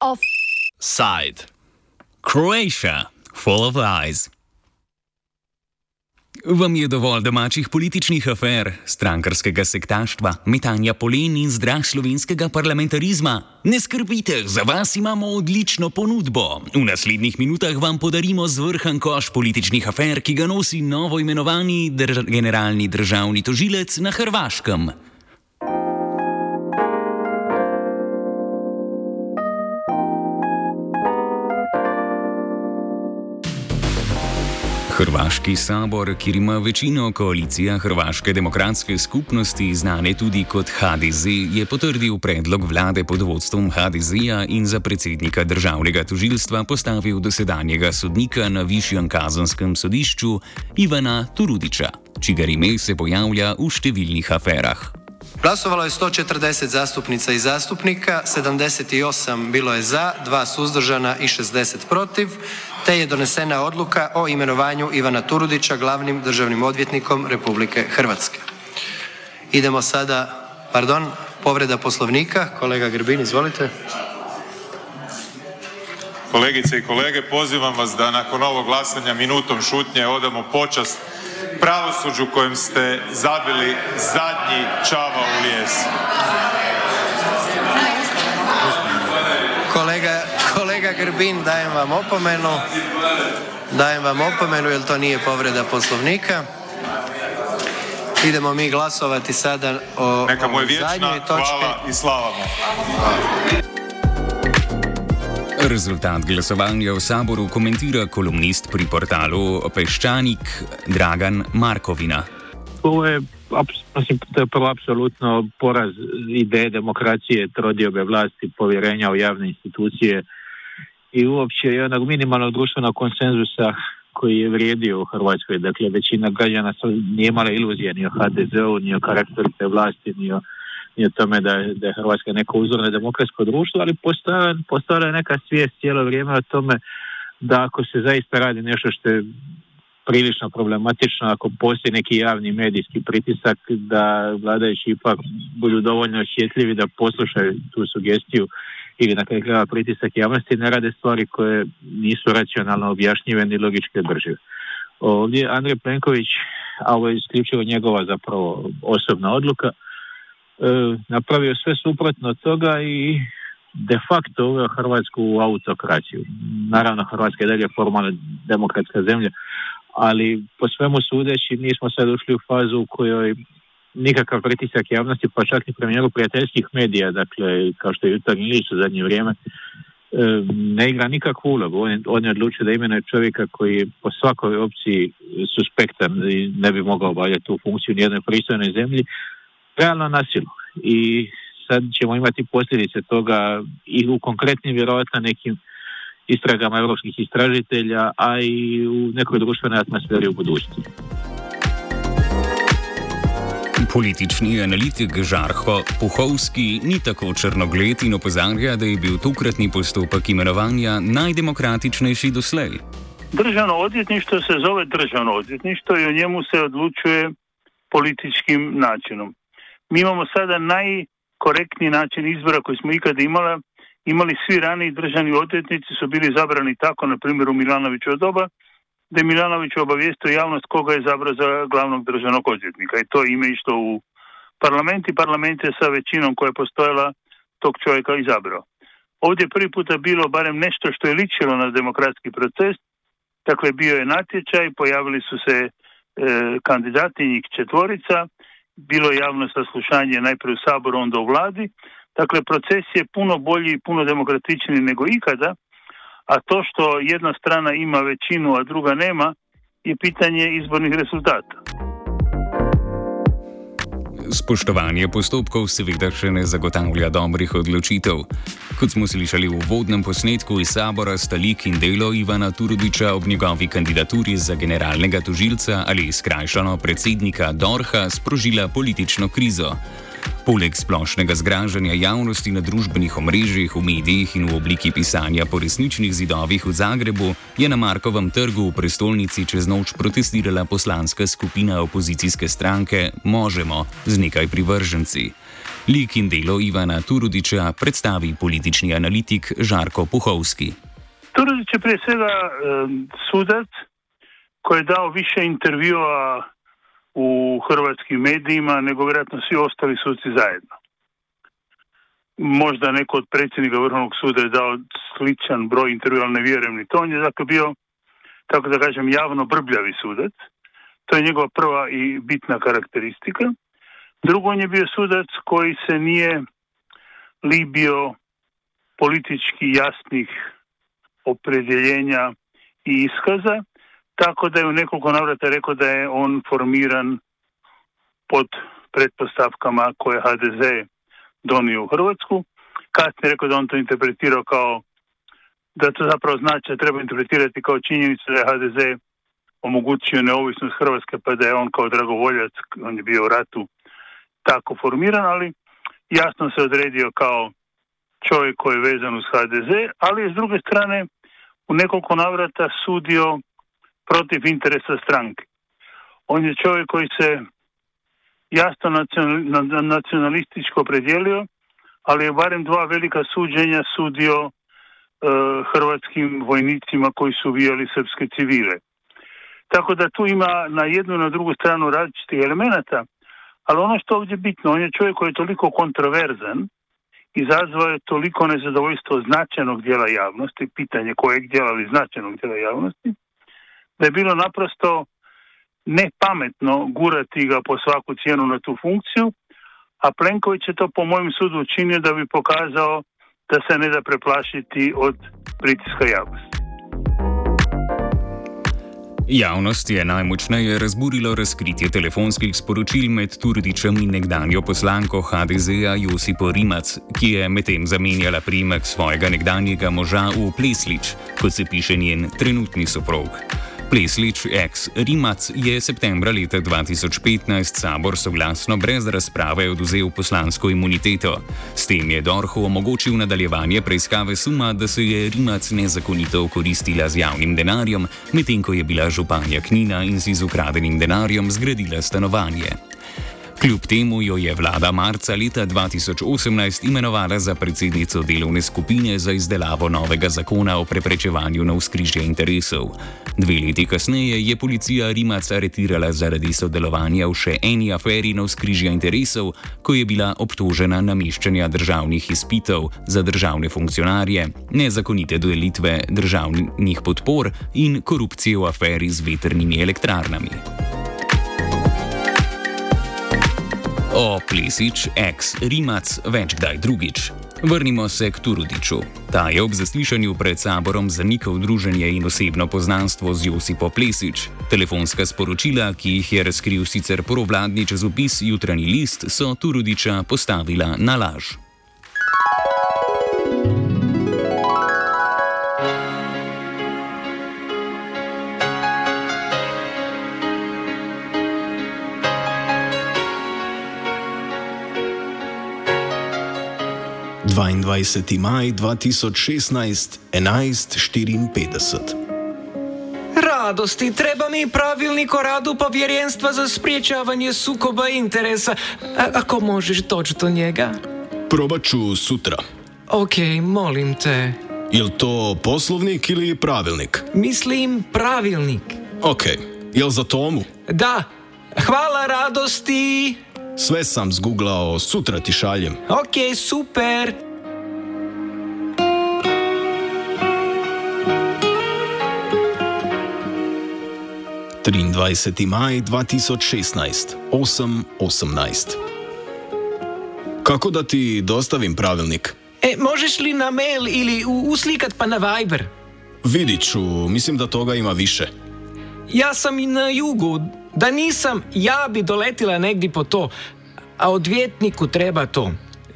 Offside. Croatia, full of lies. Vam je dovolj domačih političnih afer, strankarskega sektaštva, metanja polen in zdrah slovenskega parlamentarizma? Ne skrbite, za vas imamo odlično ponudbo. V naslednjih minutah vam podarimo zvrhan koš političnih afer, ki ga nosi novo imenovani drž generalni državni tožilec na Hrvaškem. Hrvaški sabor, kjer ima večino koalicija Hrvaške demokratske skupnosti, znane tudi kot HDZ, je potrdil predlog vlade pod vodstvom HDZ-ja in za predsednika državnega tožilstva postavil dosedanjega sodnika na višjem kazenskem sodišču Ivana Turudiča, čigar ime se pojavlja v številnih aferah. Glasovalo je 140 zastupnica i zastupnika, 78 bilo je za, 2 suzdržana i 60 protiv, te je donesena odluka o imenovanju Ivana Turudića glavnim državnim odvjetnikom Republike Hrvatske. Idemo sada, pardon, povreda poslovnika, kolega Grbin, izvolite. Kolegice i kolege, pozivam vas da nakon ovog glasanja minutom šutnje odamo počast pravosuđu kojem ste zabili zadnji čava u lijes. Grbin, dajem vam opomenu. Dajem vam opomenu jer to nije povreda poslovnika. Idemo mi glasovati sada o Neka mu je ovoj vječna zadnjoj točki. hvala i slava mu. Rezultat glasovanja v saboru komentira kolumnist pri portalu Peščanik Dragan Markovina. Ovo je, mislim, to je prvo apsolutno poraz ideje demokracije, trodiobe vlasti, povjerenja u javne institucije i uopće jednog minimalnog društvenog konsenzusa koji je vrijedio u Hrvatskoj. Dakle, većina građana nije imala iluzije ni o HDZ-u, ni o karakteru te vlasti, ni o, ni o tome da, da je Hrvatska neko uzorno demokratsko društvo, ali postojala je neka svijest cijelo vrijeme o tome da ako se zaista radi nešto što je prilično problematično ako postoji neki javni medijski pritisak da vladajući ipak budu dovoljno osjetljivi da poslušaju tu sugestiju ili na kraju krajeva pritisak javnosti ne rade stvari koje nisu racionalno objašnjive ni logički održive. Ovdje Andrej Plenković, a ovo je isključivo njegova zapravo osobna odluka, e, napravio sve suprotno toga i de facto uveo Hrvatsku u autokraciju. Naravno, Hrvatska je dalje formalno demokratska zemlja, ali po svemu sudeći mi smo sad ušli u fazu u kojoj nikakav pritisak javnosti, pa čak i premijeru prijateljskih medija, dakle, kao što je Jutarnji list u zadnje vrijeme, ne igra nikakvu ulogu. On on je odlučio da imenuje čovjeka koji je po svakoj opciji suspektan i ne bi mogao obavljati tu funkciju u nijednoj pristojnoj zemlji, realno nasilu. I sad ćemo imati posljedice toga i u konkretnim vjerojatno nekim istragama europskih istražitelja, a i u nekoj društvenoj atmosferi u budućnosti. Politični analitik Žarho Puhovski ni tako črnogled in opozarja, da je bil tokratni postopek imenovanja najdemokratičnejši doslej. Državno odvjetništvo se zove državno odvjetništvo i o njemu se odlučuje političkim načinom. Mi imamo sada najkorektniji način izbora koji smo ikada imali. Imali svi raniji državni odvjetnici su bili zabrani tako, na primjer u Milanoviću doba, da je Milanović obavijestio javnost koga je zabrao za glavnog državnog odvjetnika. I to ime išlo u parlament i parlament je sa većinom koja je postojala tog čovjeka izabrao. Ovdje je prvi puta bilo barem nešto što je ličilo na demokratski proces, dakle bio je natječaj, pojavili su se e, kandidati, njih četvorica, bilo je javno saslušanje najprije u Saboru, onda u vladi, dakle proces je puno bolji i puno demokratičniji nego ikada, a to što jedna strana ima većinu, a druga nema, je pitanje izbornih rezultata. Spoštovanje postopkov seveda še ne zagotavlja dobrih odločitev. Kot smo slišali v uvodnem posnetku iz sabora, sta lik in delo Ivana Turudiča ob njegovi kandidaturi za generalnega tožilca ali skrajšano predsednika Dorha sprožila politično krizo. Poleg splošnega zgražanja javnosti na družbenih omrežjih, v medijih in v obliki pisanja po resničnih zidovih v Zagrebu, je na Markovem trgu v prestolnici čez noč protestirala poslanska skupina opozicijske stranke Možemo z nekaj privrženci. Lik in delo Ivana Turudiča predstavi politični analitik Žarko Puhovski. Turudič je prije svega eh, sudac koji je dao više intervjua u hrvatskim medijima nego vjerojatno svi ostali suci zajedno. Možda neko od predsjednika Vrhovnog suda je dao sličan broj intervjua, ali ne vjerujem ni to. On je dakle bio, tako da kažem, javno brbljavi sudac. To je njegova prva i bitna karakteristika. Drugo, on je bio sudac koji se nije libio politički jasnih opredjeljenja i iskaza, tako da je u nekoliko navrata rekao da je on formiran pod pretpostavkama koje HDZ donio u Hrvatsku. Kasnije je rekao da on to interpretirao kao da to zapravo znači da treba interpretirati kao činjenicu da je HDZ omogućio neovisnost Hrvatske pa da je on kao dragovoljac, on je bio u ratu tako formiran, ali jasno se odredio kao čovjek koji je vezan uz HDZ, ali je s druge strane u nekoliko navrata sudio protiv interesa stranke. On je čovjek koji se jasno nacionalističko predijelio, ali je barem dva velika suđenja sudio e, hrvatskim vojnicima koji su ubijali srpske civile. Tako da tu ima na jednu i na drugu stranu različitih elemenata, ali ono što ovdje bitno, on je čovjek koji je toliko kontroverzan, izazvao je toliko nezadovoljstvo značajnog dijela javnosti, pitanje kojeg dijela ali značajnog dijela javnosti, da je bilo naprosto nepametno gurati ga po svaku cijenu na tu funkciju, a Plenković je to po mojem sudu učinio da bi pokazao da se ne da preplašiti od pritiska javnosti. Javnost je najmočneje razburilo razkritje telefonskih sporočil med Turdičem in nekdanjo poslanko HDZ-a Josipo Rimac, ki je medtem zamenjala primek svojega nekdanjega moža v Pleslič, kot se piše njen trenutni soprog. Pleslič ex Rimac je septembra leta 2015 sabor soglasno brez razprave oduzel poslansko imuniteto. S tem je Dorhu omogočil nadaljevanje preiskave suma, da se je Rimac nezakonito okoristila z javnim denarjem, medtem ko je bila županja Knina in si z ukradenim denarjem zgradila stanovanje. Kljub temu jo je vlada marca leta 2018 imenovala za predsednico delovne skupine za izdelavo novega zakona o preprečevanju navskrižja interesov. Dve leti kasneje je policija Rimac aretirala zaradi sodelovanja v še eni aferi navskrižja interesov, ko je bila obtožena nameščanja državnih izpitov za državne funkcionarje, nezakonite delitve državnih podpor in korupcije v aferi z veternimi elektrarnami. O Plesič, ex Rimac, več kdaj drugič. Vrnimo se k Turudiču. Ta je ob zaslišanju pred saborom zanikal druženje in osebno poznanstvo z Josipo Plesič. Telefonska sporočila, ki jih je razkril sicer porovladni časopis Jutranji list, so Turudiča postavila na laž. 22. maj 2016, 11:54. Radosti, treba mi pravilnik o radu povjerenstva za spriječavanje sukoba interesa. A, ako možeš doći do njega? Probat ću sutra. Ok, molim te. Jel to poslovnik ili pravilnik? Mislim pravilnik. Ok, jel za tomu? Da, hvala radosti. Sve sam zguglao, sutra ti šaljem. Ok, super. 23. maj 2016, 8.18. Kako da ti dostavim pravilnik? E, možeš li na mail ili uslikat pa na Viber? Vidit ću, mislim da toga ima više. Ja sam i na jugu, da nisam, ja bi doletila negdje po to, a odvjetniku treba to,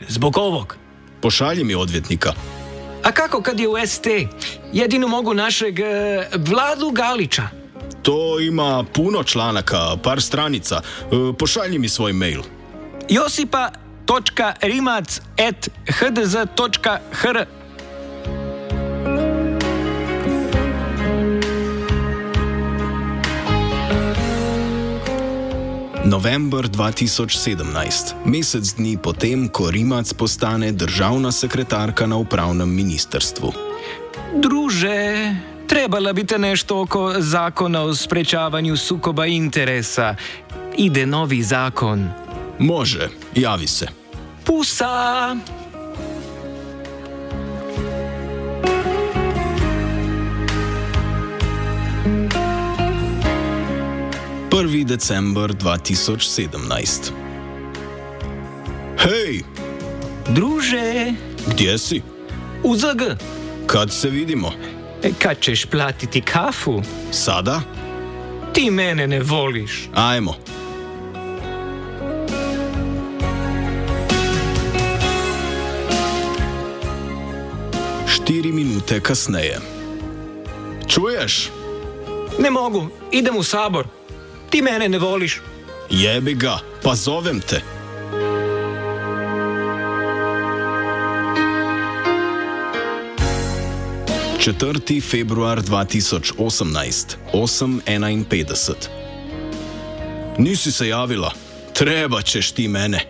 zbog ovog. Pošalji mi odvjetnika. A kako kad je u ST? Jedino mogu našeg uh, Vladu Galića. To ima puno članaka, par stranica. E, pošalji mi svoj mail. Josipa rdz.rimac.hdz.hr. November 2017, mesec dni potem, ko Rimac postane državna sekretarka na upravnem ministrstvu. Druže, trebala bi te nešto oko zakona o sprečavanju sukoba interesa. Ide novi zakon. Može, javi se. Pusa! 1. december 2017. Hej, Druže, gdje si? u ZG, Kad se vidimo? E, kad ćeš platiti kafu? Sada? Ti mene ne voliš. Ajmo. Štiri minute kasneje. Čuješ? Ne mogu, idem u sabor. Ti mene ne voliš. Jebi ga, pa zovem te. Četrti februar 2018, 8.51. Nisi se javila, treba ćeš ti mene.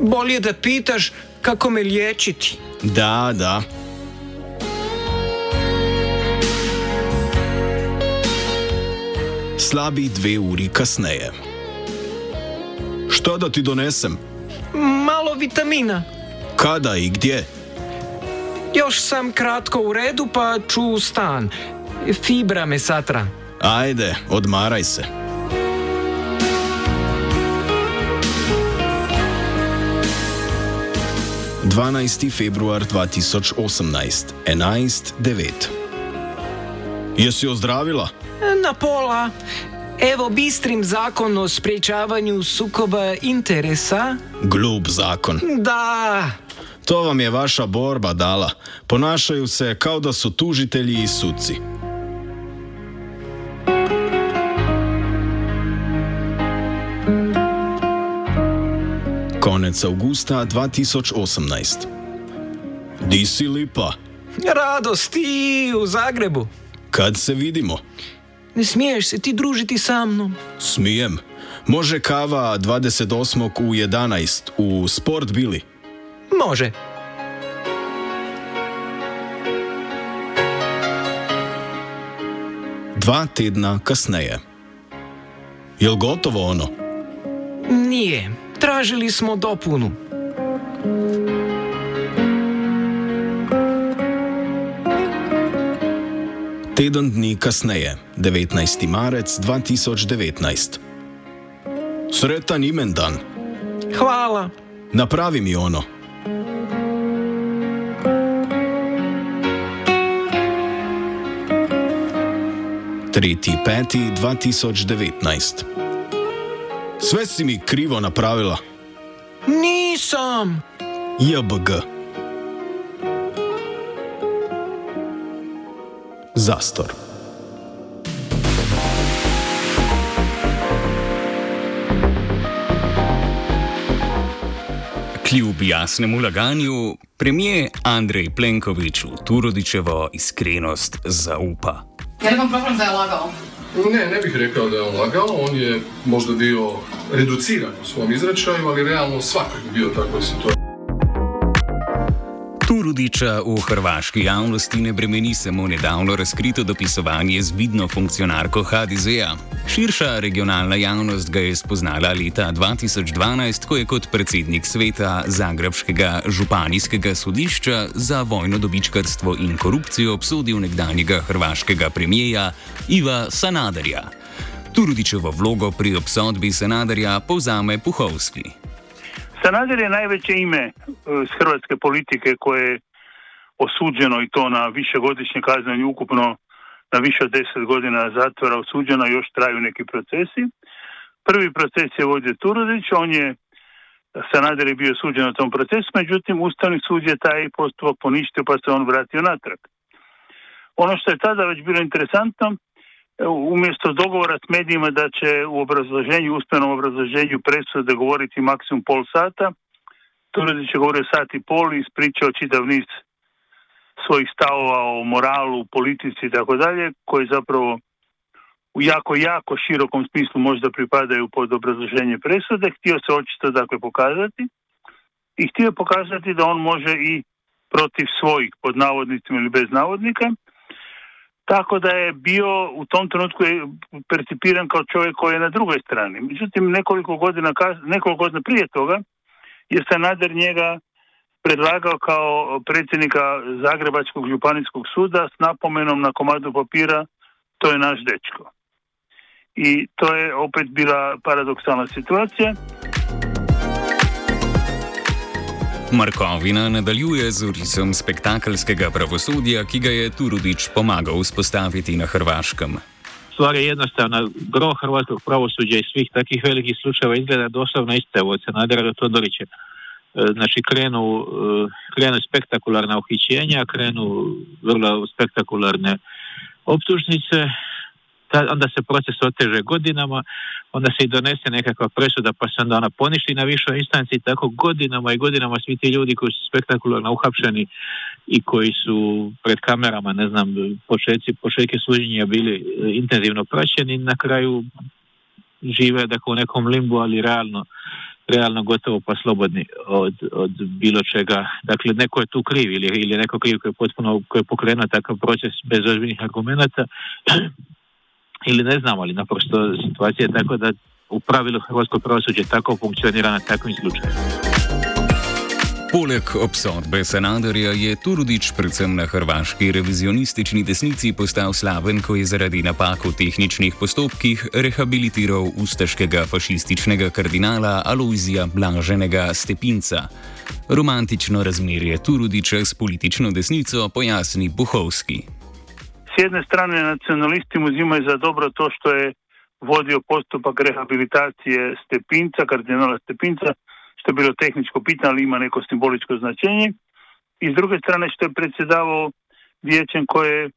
Bolje da pitaš kako me liječiti. Da, da. Slabi dve uri kasneje. Šta da ti donesem? Malo vitamina. Kada i gdje? Još sam kratko u redu pa ću u stan. Fibra me satra. Ajde, odmaraj se. Dvanajsti februar 2018, 11.9. Jesi ozdravila? Na pola. Evo bistrim zakon o sprječavanju sukoba interesa. Glup zakon. Da, To vam je vaša borba dala. Ponašaju se kao da su tužitelji i suci. Konec avgusta 2018. Di si lipa? radost ti u Zagrebu. Kad se vidimo? Ne smiješ se ti družiti sa mnom. Smijem. Može kava 28. u 11 u Sport Bili. Može. Dva tedna kasneje. Jel gotovo ono? Nije. Tražili smo dopunu. Teden dni kasneje, 19. marec 2019. Sretan imendan, Hvala. napravi mi ono. Tretji peti 2019. Sve si mi krivo napravila, Nisam. JBG. Zastor. Kljub jasnemu laganju, premijer Andrej Plenković v Turodičevo iskrenost zaupa. Je li vam problem da je lagao? Ne, ne bih rekao da je on lagao, on je možda bio reduciran u svom izračaju, ali realno svakog je bio u takvoj situaciji. Turudiča v hrvaški javnosti ne bremeni samo nedavno razkrito dopisovanje z vidno funkcionarko HDZ-a. Širša regionalna javnost ga je spoznala leta 2012, ko je kot predsednik sveta Zagrebskega županijskega sodišča za vojno dobičkarstvo in korupcijo obsodil nekdanjega hrvaškega premijeja Iva Sanaderja. Turudičevo vlogo pri obsodbi Sanaderja povzame Puhovski. Sanader je najveće ime e, s hrvatske politike koje je osuđeno i to na višegodišnje kazanje ukupno na više od deset godina zatvora osuđeno, još traju neki procesi. Prvi proces je vodio Turudić, on je Sanader je bio suđen na tom procesu, međutim Ustavni sud je taj postupak poništio pa se on vratio natrag. Ono što je tada već bilo interesantno, umjesto dogovora s medijima da će u obrazloženju, usmenom obrazloženju presude govoriti maksimum pol sata, Turudić je govorio sat i pol i ispričao čitav niz svojih stavova o moralu, politici i tako dalje, koji zapravo u jako, jako širokom smislu možda pripadaju pod obrazloženje presude. Htio se očito dakle pokazati i htio pokazati da on može i protiv svojih pod navodnicima ili bez navodnika. Tako da je bio u tom trenutku percipiran kao čovjek koji je na drugoj strani. Međutim, nekoliko godina, nekoliko godina prije toga je Sanader njega predlagao kao predsjednika Zagrebačkog županijskog suda s napomenom na komadu papira to je naš dečko. I to je opet bila paradoksalna situacija. Markovina nadaljuje z urisom spektakelskega pravosodja, ki ga je Turudić pomagal vzpostaviti na Hrvaškem. Stvar je jednostavna. Gro hrvatskog pravosuđa i svih takih velikih slučajeva izgleda doslovno iste od Sanadera do Todorića. Znači krenu, krenu spektakularna uhićenja, krenu vrlo spektakularne optužnice, onda se proces oteže godinama, onda se i donese nekakva presuda pa se onda ona poništi na višoj instanci tako godinama i godinama svi ti ljudi koji su spektakularno uhapšeni i koji su pred kamerama, ne znam, početci, početke suđenja bili e, intenzivno praćeni, na kraju žive dakle, u nekom limbu, ali realno realno gotovo pa slobodni od, od bilo čega. Dakle, neko je tu kriv ili, ili neko kriv koji je potpuno koji je pokrenuo takav proces bez ozbiljnih argumenata ili ne znam, ali naprosto situacija je tako da u pravilu hrvatsko pravosuđe tako funkcionira na takvim slučajevima. Poleg obsodbe Sanaderja je Turudič predvsem na hrvaški revizionistični desnici postal slaven, ko je zaradi napak v tehničnih postopkih rehabilitiral ustaškega fašističnega kardinala Aloizija Blaženega Stepinca. Romantično razmerje Turudiča s politično desnico pojasni Buhovski. S jedne strane nacionalisti mu uzimaju za dobro to što je vodio postupak rehabilitacije Stepinca, kardinala Stepinca, što je bilo tehničko pitanje, ali ima neko simboličko značenje. I s druge strane što je predsjedavao vijećem koje je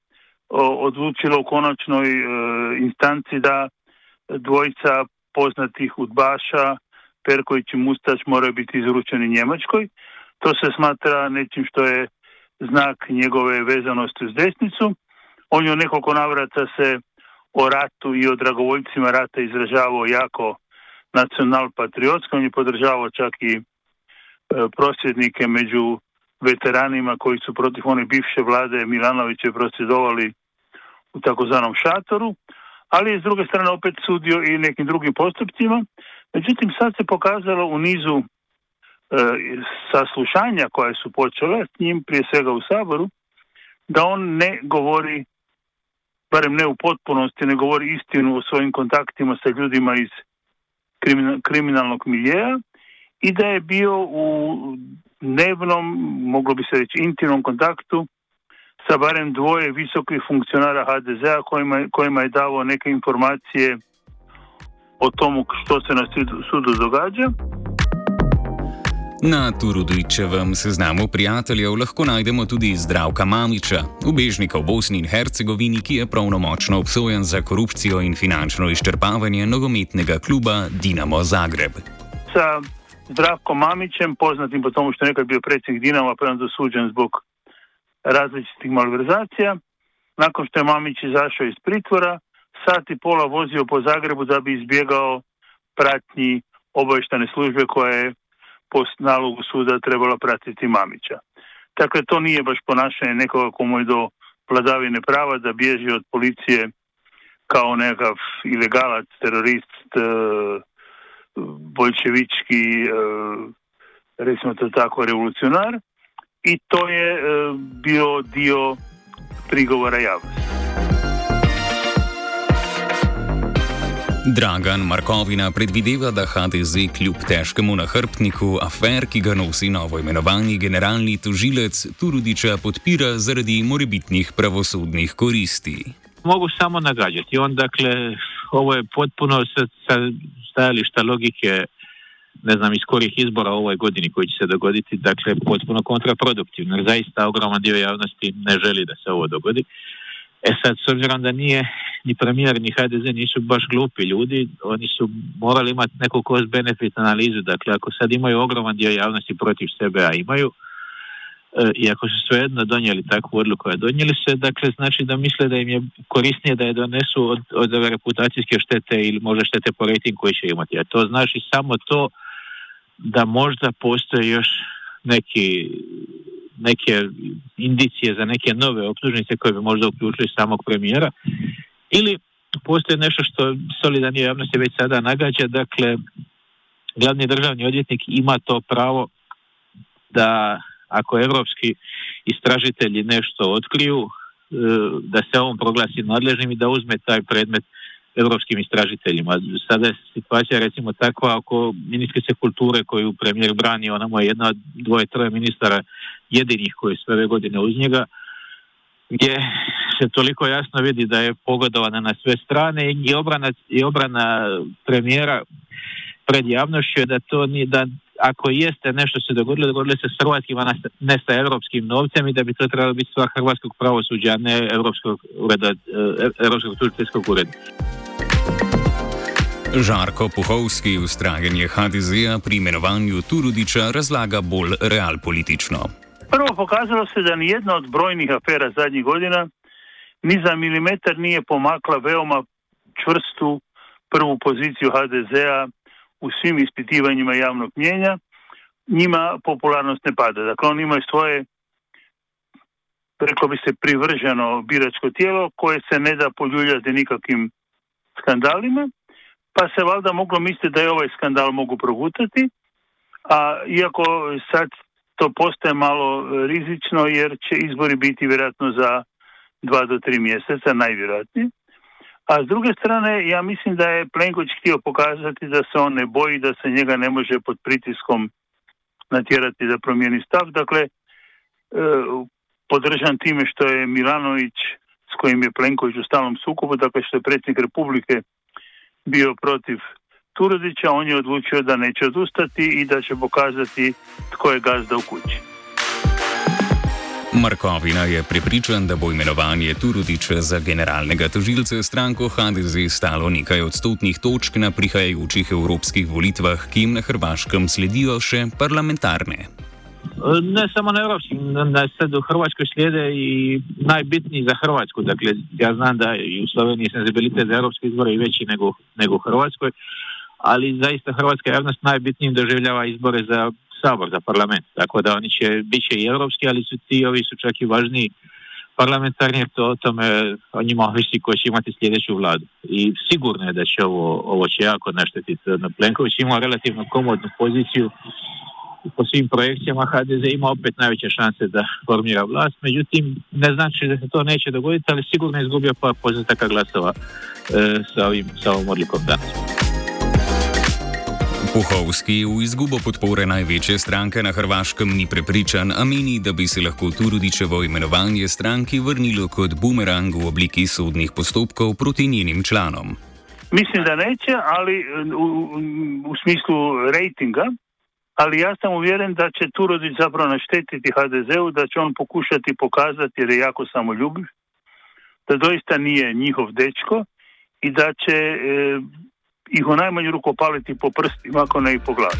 odlučilo u konačnoj e, instanci da dvojica poznatih udbaša, Perković i Mustač moraju biti izručeni Njemačkoj. To se smatra nečim što je znak njegove vezanosti uz desnicu. On je u nekoliko navrata se o ratu i o dragovoljcima rata izražavao jako nacional patriotski. On je podržavao čak i e, prosvjednike među veteranima koji su protiv one bivše vlade Milanoviće prosvjedovali u takozvanom šatoru, ali je s druge strane opet sudio i nekim drugim postupcima. Međutim, sad se pokazalo u nizu e, saslušanja koje su počele s njim, prije svega u Saboru, da on ne govori barem ne u potpunosti, ne govori istinu o svojim kontaktima sa ljudima iz kriminalnog miljeja i da je bio u dnevnom, moglo bi se reći intimnom kontaktu sa barem dvoje visokih funkcionara HDZ-a kojima, kojima je davo neke informacije o tomu što se na sudu događa. Na Turudičevem seznamu prijateljev lahko najdemo tudi Zdravka Mamiča, ubežnika v Bosni in Hercegovini, ki je pravnomočno obsojen za korupcijo in finančno izčrpavanje nogometnega kluba Dinamo Zagreb. Sa Zdravkom Mamičem, poznatim po tomu što je nekad bio predsjednik Dinama, pa je on dosuđen zbog različitih malverzacija. Nakon što je Mamić izašao iz pritvora, sat i pola vozio po Zagrebu da bi izbjegao pratnji obavještane službe koje je po nalogu suda trebala pratiti Mamića. Dakle, to nije baš ponašanje nekoga komu je do vladavine prava da bježi od policije kao nekakav ilegalac, terorist, e, bolševički, e, recimo to tako, revolucionar i to je e, bio dio prigovora javnosti. Dragan Markovina predvideva, da HDZ kljub težkemu nahrbtniku afer, ki ga nosi novo imenovani generalni tožilec Turudiča, podpira zaradi morebitnih pravosodnih koristi. Mogu samo nagađati. On, dakle, ovo je potpuno sa stajališta logike ne znam iz kojih izbora u ovoj godini koji će se dogoditi, dakle potpuno kontraproduktivno. Zaista ogroman dio javnosti ne želi da se ovo dogodi. E sad, s obzirom da nije ni premijer ni HDZ nisu baš glupi ljudi, oni su morali imati neku cost benefit analizu, dakle ako sad imaju ogroman dio javnosti protiv sebe, a imaju, e, i ako su svejedno donijeli takvu odluku, a donijeli se, dakle znači da misle da im je korisnije da je donesu od, od ove reputacijske štete ili možda štete po rejtingu koji će imati. A to znači samo to da možda postoje još neki neke indicije za neke nove optužnice koje bi možda uključili samog premijera ili postoji nešto što solidarni javnosti već sada nagađa, dakle glavni državni odvjetnik ima to pravo da ako evropski istražitelji nešto otkriju, e, da se on proglasi nadležnim i da uzme taj predmet europskim istražiteljima. Sada je situacija recimo takva oko ministrice kulture koju premijer brani, ona mu je jedna od dvoje, troje ministara jedinih koji sve ove godine uz njega, gdje se toliko jasno vidi da je pogodovana na sve strane i obrana, i obrana premijera pred javnošću je da to ni da ako jeste nešto se dogodilo, dogodilo se s hrvatskim, a ne sa europskim novcem i da bi to trebalo biti stvar hrvatskog pravosuđa, a ne europskog ureda, e, europskog tužiteljskog ureda. Žarko Puhovski ustrajanje HDZ-a pri imenovanju Turudiča razlaga bolj realpolitično. Prvo pokazalo se da ni jedna od brojnih afera zadnjih godina ni za milimetar nije pomakla veoma čvrstu prvu poziciju HDZ-a u svim ispitivanjima javnog mjenja. Njima popularnost ne pada. Dakle, oni imaju svoje reklo bi se privrženo biračko tijelo koje se ne da poljuljati nikakvim skandalima pa se valjda moglo misliti da je ovaj skandal mogu progutati, a iako sad to postaje malo rizično jer će izbori biti vjerojatno za dva do tri mjeseca, najvjerojatnije. A s druge strane, ja mislim da je Plenković htio pokazati da se on ne boji, da se njega ne može pod pritiskom natjerati da promijeni stav. Dakle, e, podržan time što je Milanović, s kojim je Plenković u stalnom sukobu, dakle što je predsjednik Republike bio protiv Turudića, on je odlučio da neće odustati i da će pokazati tko je gazda u kući. Markovina je pripričan, da bo imenovanje Turudiča za generalnega tožilca stranko HDZ stalo nekaj odstotnih točk na prihajajočih evropskih volitvah, ki jim na Hrvaškem sledijo še parlamentarne. Ne samo na evropskim, na sad u Hrvatskoj slijede i najbitniji za Hrvatsku. Dakle, ja znam da i u Sloveniji senzibilitet za europske izbore i veći nego, nego u Hrvatskoj, ali zaista hrvatska javnost najbitnijim doživljava izbore za sabor, za parlament. Tako da oni će, bit će i europski, ali su ti ovi su čak i važniji parlamentarni, jer to o tome o njima ovisi ko će imati sljedeću vladu. I sigurno je da će ovo, ovo će jako naštetiti. Plenković ima relativno komodnu poziciju po svim projekcijama HDZ ima opet najveće šanse da formira vlast, međutim ne znači da se to neće dogoditi, ali sigurno je izgubio par postotaka glasova e, sa, ovim, sa ovom odlikom danas. Puhovski v izgubo podpore največje stranke na Hrvaškem ni prepričan, a meni, da bi se lahko Turudičevo imenovanje stranki vrnilo kot bumerang v obliki sodnih postopkov proti njenim članom. Mislim, da neće, ali u, u, u smislu rejtinga, ali ja sam uvjeren da će Turodić zapravo naštetiti HDZ-u, da će on pokušati pokazati, jer je jako samoljubiv, da doista nije njihov dečko i da će e, ih u najmanju ruku opaliti po prstima, ako ne po glavi.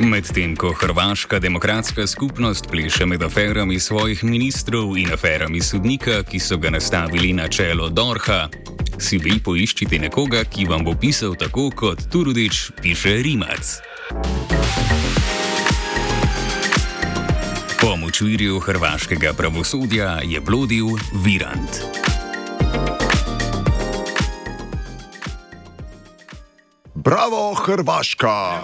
Medtem ko Hrvaška demokratska skupnost pleše med aferami svojih ministrov in aferami sodnika, ki so ga nastavili na čelo Dorha, si vi poiščite nekoga, ki vam bo pisal tako, kot Turudič piše Rimac. Po močvirju hrvaškega pravosodja je blodil Virant. Bravo, Hrvaška!